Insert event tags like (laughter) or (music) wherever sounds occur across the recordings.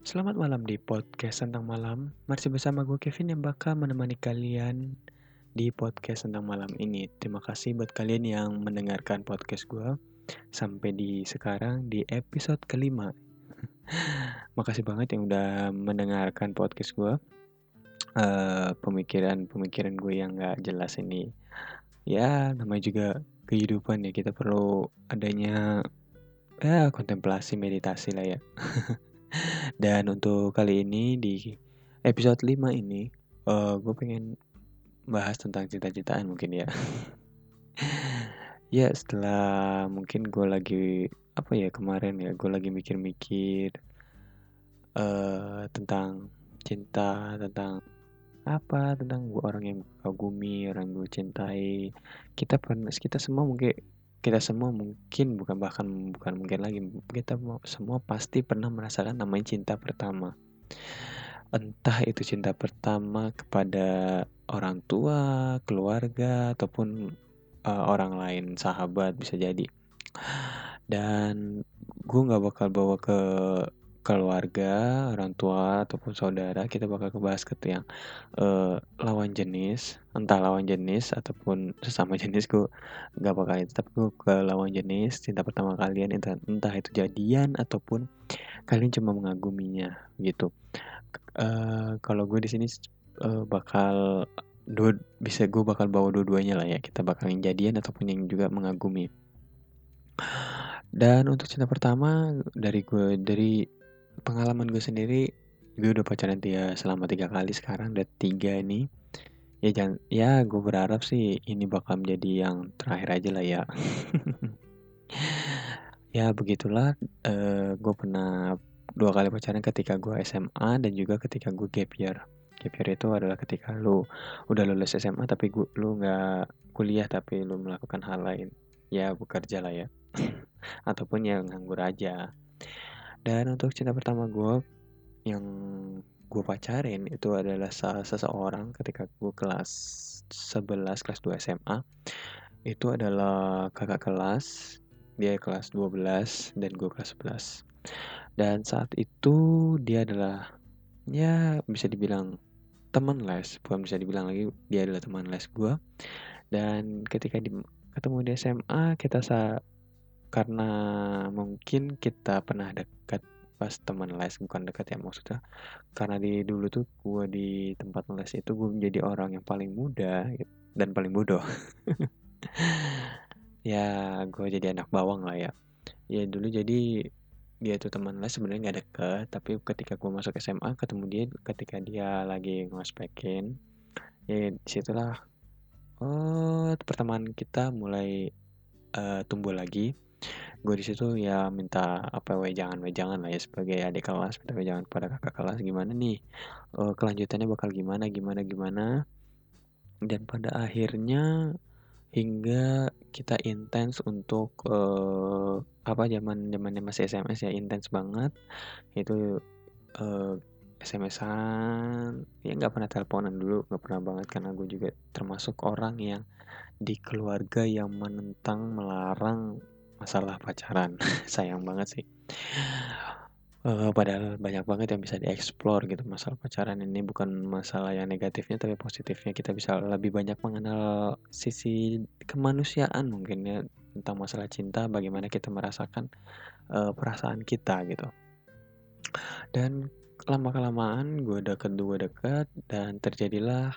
Selamat malam di podcast tentang malam. Masih bersama gue Kevin yang bakal menemani kalian di podcast tentang malam ini. Terima kasih buat kalian yang mendengarkan podcast gue sampai di sekarang di episode kelima. (laughs) Makasih banget yang udah mendengarkan podcast gue. Uh, pemikiran-pemikiran gue yang gak jelas ini. Ya, namanya juga kehidupan ya. Kita perlu adanya ya kontemplasi meditasi lah ya. (laughs) Dan untuk kali ini di episode 5 ini uh, gue pengen bahas tentang cita-citaan mungkin ya. (laughs) ya setelah mungkin gue lagi apa ya kemarin ya gue lagi mikir-mikir uh, tentang cinta tentang apa tentang gue orang yang kagumi orang gue cintai kita pernah kita semua mungkin kita semua mungkin bukan bahkan bukan mungkin lagi kita semua pasti pernah merasakan namanya cinta pertama. Entah itu cinta pertama kepada orang tua keluarga ataupun uh, orang lain sahabat bisa jadi. Dan gue nggak bakal bawa ke keluarga, orang tua ataupun saudara, kita bakal ngebahas ke yang uh, lawan jenis, entah lawan jenis ataupun sesama jenis gue nggak bakal itu, tapi gue ke lawan jenis cinta pertama kalian entah, entah itu jadian ataupun kalian cuma mengaguminya gitu. Uh, kalau gue di sini uh, bakal dua bisa gue bakal bawa dua-duanya lah ya kita bakal yang jadian ataupun yang juga mengagumi dan untuk cinta pertama dari gue dari pengalaman gue sendiri gue udah pacaran dia selama tiga kali sekarang udah tiga ini. Ya jangan ya gue berharap sih ini bakal menjadi yang terakhir aja lah ya. (laughs) Ya begitulah uh, gue pernah dua kali pacaran ketika gue SMA dan juga ketika gue gap year. Gap year itu adalah ketika lu udah lulus SMA tapi gue lu nggak kuliah tapi lu melakukan hal lain. Ya bekerja lah ya. (laughs) Ataupun yang nganggur aja dan untuk cinta pertama gue yang gue pacarin itu adalah seseorang ketika gue kelas 11 kelas 2 SMA itu adalah kakak kelas dia kelas 12 dan gue kelas 11 dan saat itu dia adalah ya bisa dibilang teman les bukan bisa dibilang lagi dia adalah teman les gue dan ketika di, ketemu di SMA kita sa karena mungkin kita pernah dekat pas teman les bukan dekat ya maksudnya. Karena di dulu tuh gue di tempat les itu gue menjadi orang yang paling muda dan paling bodoh. (laughs) Ya gue jadi anak bawang lah ya. Ya dulu jadi dia tuh teman les sebenarnya nggak deket tapi ketika gue masuk SMA ketemu dia ketika dia lagi ngospekin ya di situlah oh pertemanan kita mulai uh, tumbuh lagi gue di situ ya minta apa jangan jangan lah ya sebagai adik kelas minta jangan pada kakak kelas gimana nih uh, kelanjutannya bakal gimana gimana gimana? Dan pada akhirnya hingga kita intens untuk uh, apa zaman zamannya masih SMS ya intens banget. Itu uh, SMS-an ya nggak pernah teleponan dulu nggak pernah banget karena gue juga termasuk orang yang di keluarga yang menentang melarang masalah pacaran. (laughs) Sayang banget sih. Uh, padahal banyak banget yang bisa dieksplor gitu masalah pacaran ini. Bukan masalah yang negatifnya tapi positifnya. Kita bisa lebih banyak mengenal sisi kemanusiaan mungkin ya. Tentang masalah cinta bagaimana kita merasakan uh, perasaan kita gitu. Dan lama kelamaan gue deket dua dekat dan terjadilah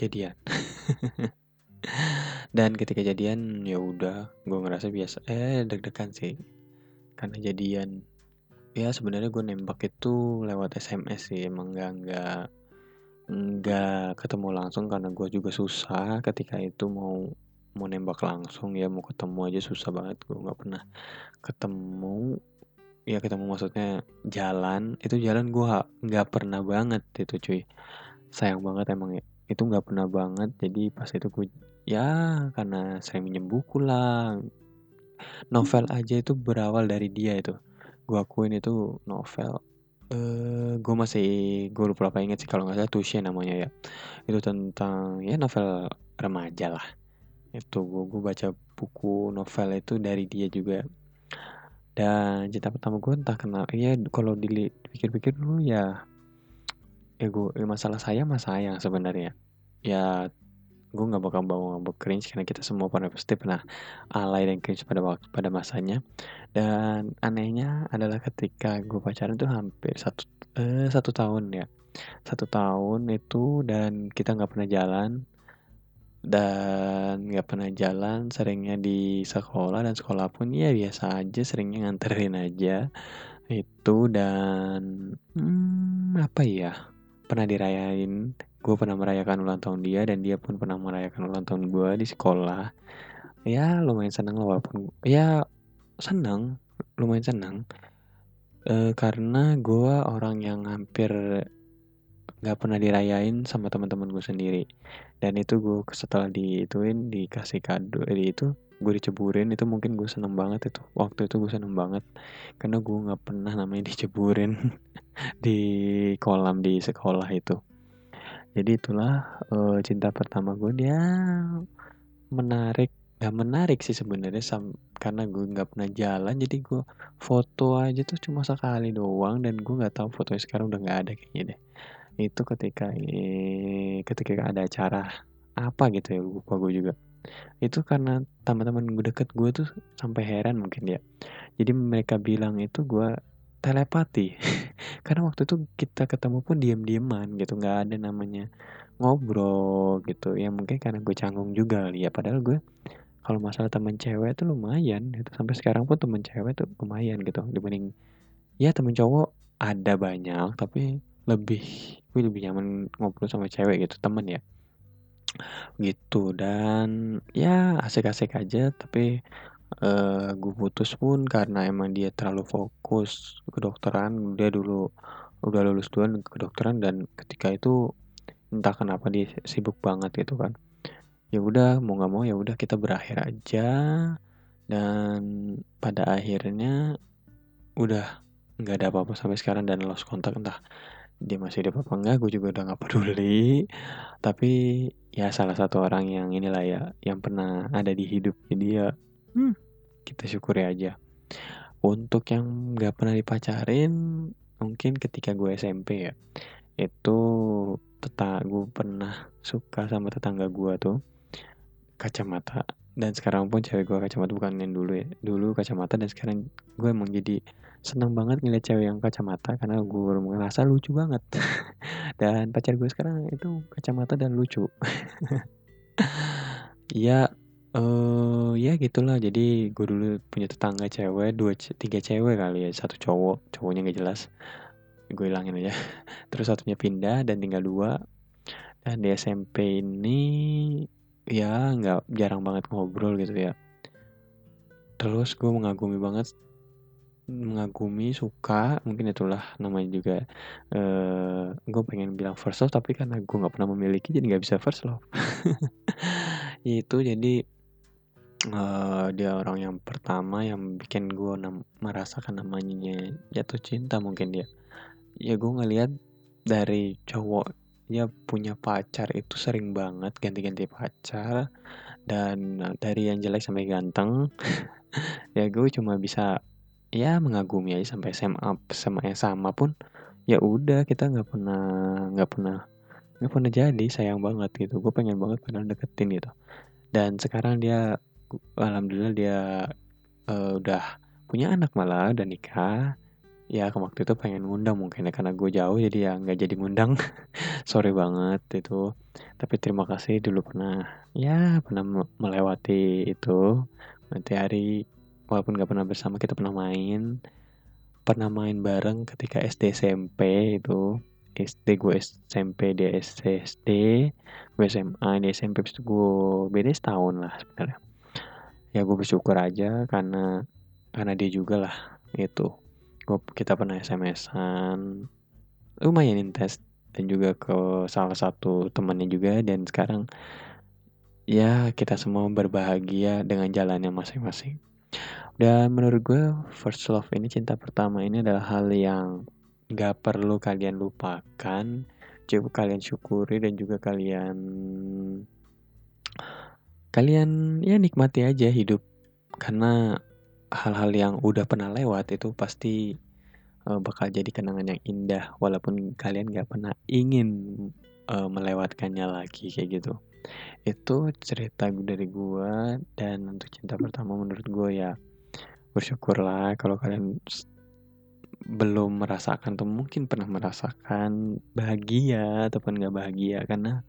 jadian (laughs) dan ketika jadian ya udah gue ngerasa biasa eh deg-degan sih. Karena jadian ya sebenarnya gue nembak itu lewat SMS sih emang nggak nggak nggak ketemu langsung karena gue juga susah ketika itu mau mau nembak langsung ya mau ketemu aja susah banget gue nggak pernah ketemu. Ya ketemu maksudnya jalan itu jalan gue nggak pernah banget itu cuy. Sayang banget emang ya itu nggak pernah banget jadi pas itu gue ya karena sering minjem buku lah. Novel aja itu berawal dari dia itu. Gue akuin itu novel. Eh gue masih gue lupa apa inget sih kalau nggak salah Tushy namanya ya. Itu tentang ya novel remaja lah. Itu gue gue baca buku novel itu dari dia juga. Dan cinta pertama gue entah kenapa ya kalau dipikir-pikir dulu ya ya gue ya masalah saya mas sayang sebenarnya. Ya gue nggak bakal bawa ngambek cringe karena kita semua pernah pasti pernah alay dan cringe pada waktu pada masanya. Dan anehnya adalah ketika gue pacaran tuh hampir satu eh, satu tahun ya. Satu tahun itu dan kita nggak pernah jalan. Dan nggak pernah jalan seringnya di sekolah dan sekolah pun ya biasa aja seringnya nganterin aja. Itu dan hmm, apa ya pernah dirayain gue pernah merayakan ulang tahun dia dan dia pun pernah merayakan ulang tahun gue di sekolah. Ya lumayan seneng lah walaupun ya seneng lumayan seneng. E, karena gue orang yang hampir nggak pernah dirayain sama teman-teman gue sendiri. Dan itu gue setelah diituin dikasih kado eh, itu gue diceburin. Itu mungkin gue seneng banget itu. Waktu itu gue seneng banget. Karena gue nggak pernah namanya diceburin (laughs) di kolam di sekolah itu jadi itulah uh, cinta pertama gue dia menarik nggak menarik sih sebenarnya karena gue nggak pernah jalan. Jadi gue foto aja tuh cuma sekali doang dan gue nggak tahu fotonya sekarang udah nggak ada kayaknya deh. Itu ketika eh, ketika ada acara apa gitu ya lupa gue juga. Itu karena teman-teman gue deket gue tuh sampai heran mungkin ya. Jadi mereka bilang itu gue telepati (laughs) karena waktu itu kita ketemu pun diam-diaman gitu nggak ada namanya ngobrol gitu. Ya mungkin karena gue canggung juga ya padahal gue kalau masalah teman cewek itu lumayan itu sampai sekarang pun teman cewek tuh lumayan gitu dibanding ya temen cowok ada banyak tapi lebih gue lebih nyaman ngobrol sama cewek gitu temen ya. Gitu dan ya asik-asik aja tapi uh, gue putus pun karena emang dia terlalu fokus ke kedokteran dia dulu udah lulus duluan kedokteran dan ketika itu entah kenapa dia sibuk banget gitu kan. Ya udah mau nggak mau ya udah kita berakhir aja. Dan pada akhirnya udah nggak ada apa-apa sampai sekarang dan lost kontak entah dia masih hidup apa enggak gue juga udah nggak peduli. Tapi ya salah satu orang yang inilah ya yang pernah ada di hidup dia hmm, kita syukuri aja. Untuk yang nggak pernah dipacarin mungkin ketika gue SMP ya itu tetangga gue pernah suka sama tetangga gue tuh kacamata. Dan sekarang pun cewek gue kacamata bukan yang dulu ya dulu kacamata dan sekarang gue emang jadi seneng banget ngeliat cewek yang kacamata karena gue ngerasa lucu banget. (laughs) Dan pacar gue sekarang itu kacamata dan lucu. (laughs) Ya uh, ya gitulah. Jadi gue dulu punya tetangga cewek dua tiga cewek kali ya. Satu cowok cowoknya nggak jelas. Gue hilangin aja. (laughs) Terus satunya pindah dan tinggal dua. Dan di SMP ini ya nggak jarang banget ngobrol gitu ya. Terus gue mengagumi banget mengagumi, suka, mungkin itulah namanya juga, uh, gue pengen bilang first love tapi karena gue nggak pernah memiliki jadi nggak bisa first love. (laughs) Itu jadi, uh, dia orang yang pertama yang bikin gue merasakan namanya jatuh cinta mungkin dia. Ya gue ngeliat dari cowok ya punya pacar itu sering banget ganti-ganti pacar dan dari yang jelek sampai ganteng, (laughs) ya gue cuma bisa ya mengagumi aja sampai SMA sama sama pun ya udah kita nggak pernah nggak pernah nggak pernah jadi sayang banget gitu gue pengen banget padahal deketin gitu dan sekarang dia alhamdulillah dia uh, udah punya anak malah dan nikah. Ya ke waktu itu pengen ngundang mungkin ya karena gue jauh jadi ya nggak jadi ngundang. (laughs) Sorry banget itu. Tapi terima kasih dulu pernah ya pernah melewati itu. Nanti hari walaupun gak pernah bersama kita pernah main. Pernah main bareng ketika SD SMP itu. SD gue SMP dia SD SD gue SMA di SMP itu gue beda setahun lah sebenarnya ya gue bersyukur aja karena karena dia juga lah itu gue kita pernah SMS-an lumayan intens dan juga ke salah satu temannya juga dan sekarang ya kita semua berbahagia dengan jalannya masing-masing. Dan menurut gue first love ini cinta pertama ini adalah hal yang gak perlu kalian lupakan, cukup kalian syukuri dan juga kalian kalian ya nikmati aja hidup. Karena hal-hal yang udah pernah lewat itu pasti uh, bakal jadi kenangan yang indah. Walaupun kalian gak pernah ingin uh, melewatkannya lagi kayak gitu. Itu cerita dari gue dan untuk cinta pertama menurut gue ya bersyukurlah kalau kalian belum merasakan atau mungkin pernah merasakan bahagia ataupun gak bahagia. Karena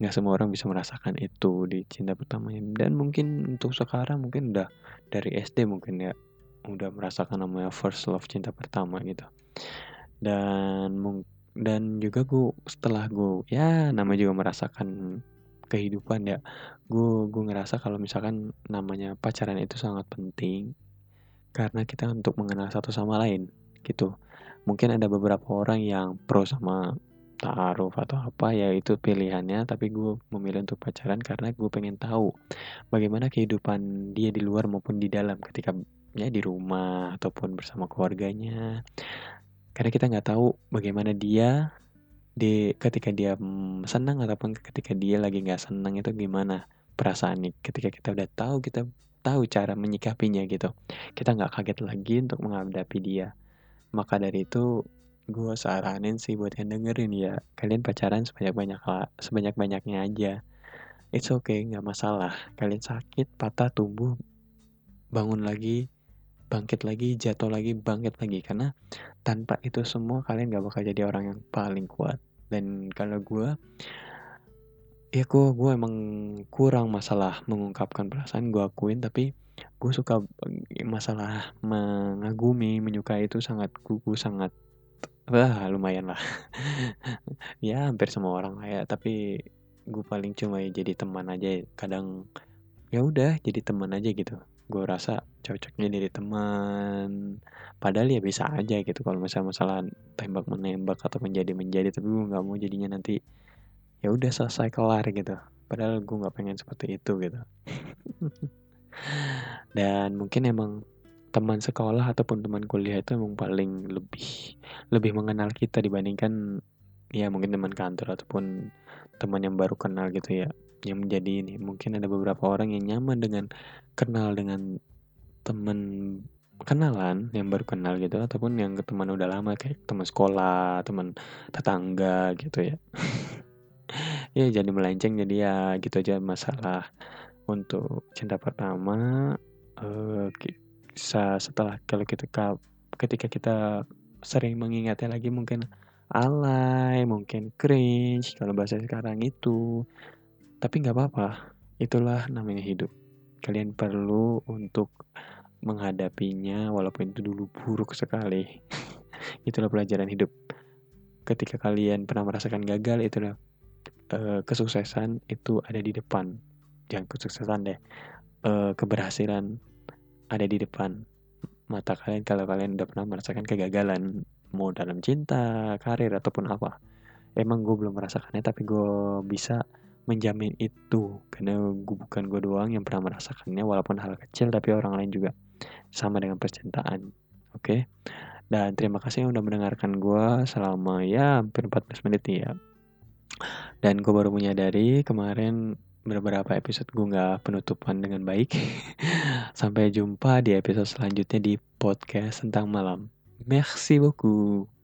nggak semua orang bisa merasakan itu di cinta pertamanya. Dan mungkin untuk sekarang mungkin udah dari SD mungkin ya udah merasakan namanya first love cinta pertama gitu. Dan dan juga gue setelah gue ya namanya juga merasakan kehidupan ya. Gue gue ngerasa kalau misalkan namanya pacaran itu sangat penting karena kita untuk mengenal satu sama lain gitu. Mungkin ada beberapa orang yang pro sama taruh atau apa ya itu pilihannya. Tapi gue memilih untuk pacaran karena gue pengen tahu bagaimana kehidupan dia di luar maupun di dalam ketika ya di rumah ataupun bersama keluarganya. Karena kita nggak tahu bagaimana dia di ketika dia senang ataupun ketika dia lagi nggak senang itu gimana perasaan nih ketika kita udah tahu kita tahu cara menyikapinya gitu. Kita nggak kaget lagi untuk menghadapi dia. Maka dari itu gue saranin sih buat yang dengerin ya. Kalian pacaran sebanyak banyak sebanyak banyaknya aja. It's okay nggak masalah. Kalian sakit patah tumbuh bangun lagi bangkit lagi jatuh lagi bangkit lagi. Karena tanpa itu semua kalian gak bakal jadi orang yang paling kuat. Dan kalau gue ya gue gue emang kurang masalah mengungkapkan perasaan. Gue akuin tapi gue suka masalah mengagumi menyukai itu sangat gue sangat Wah, lumayan lah. (laughs) ya, hampir semua orang ya, tapi gue paling cuma jadi teman aja. Kadang ya udah jadi teman aja gitu. Gue rasa cocoknya jadi teman. Padahal ya bisa aja gitu kalau misalnya masalah tembak menembak atau menjadi menjadi, tapi gue nggak mau jadinya nanti ya udah selesai kelar gitu. Padahal gue nggak pengen seperti itu gitu. (laughs) Dan mungkin emang teman sekolah ataupun teman kuliah itu emang paling lebih lebih mengenal kita dibandingkan ya mungkin teman kantor ataupun teman yang baru kenal gitu ya yang menjadi ini. Mungkin ada beberapa orang yang nyaman dengan kenal dengan teman kenalan yang baru kenal gitu ataupun yang teman udah lama kayak teman sekolah teman tetangga gitu ya. (laughs) Ya jadi melenceng jadi ya gitu aja masalah untuk cinta pertama uh, setelah kalau kita ketika kita sering mengingatnya lagi mungkin alay, mungkin cringe kalau bahasa sekarang itu. Tapi nggak apa-apa, itulah namanya hidup. Kalian perlu untuk menghadapinya walaupun itu dulu buruk sekali. (laughs) itulah pelajaran hidup. Ketika kalian pernah merasakan gagal, itulah uh, kesuksesan itu ada di depan. Jangan kesuksesan deh, uh, keberhasilan ada di depan mata kalian kalau kalian udah pernah merasakan kegagalan mau dalam cinta, karir ataupun apa. Emang gue belum merasakannya tapi gue bisa menjamin itu karena gue bukan gue doang yang pernah merasakannya walaupun hal kecil tapi orang lain juga sama dengan percintaan. Oke. Okay? Dan terima kasih yang udah mendengarkan gue selama ya hampir 14 menit ya. Dan gue baru menyadari kemarin beberapa episode gue nggak penutupan dengan baik. (laughs) Sampai jumpa di episode selanjutnya di podcast tentang malam. Merci beaucoup.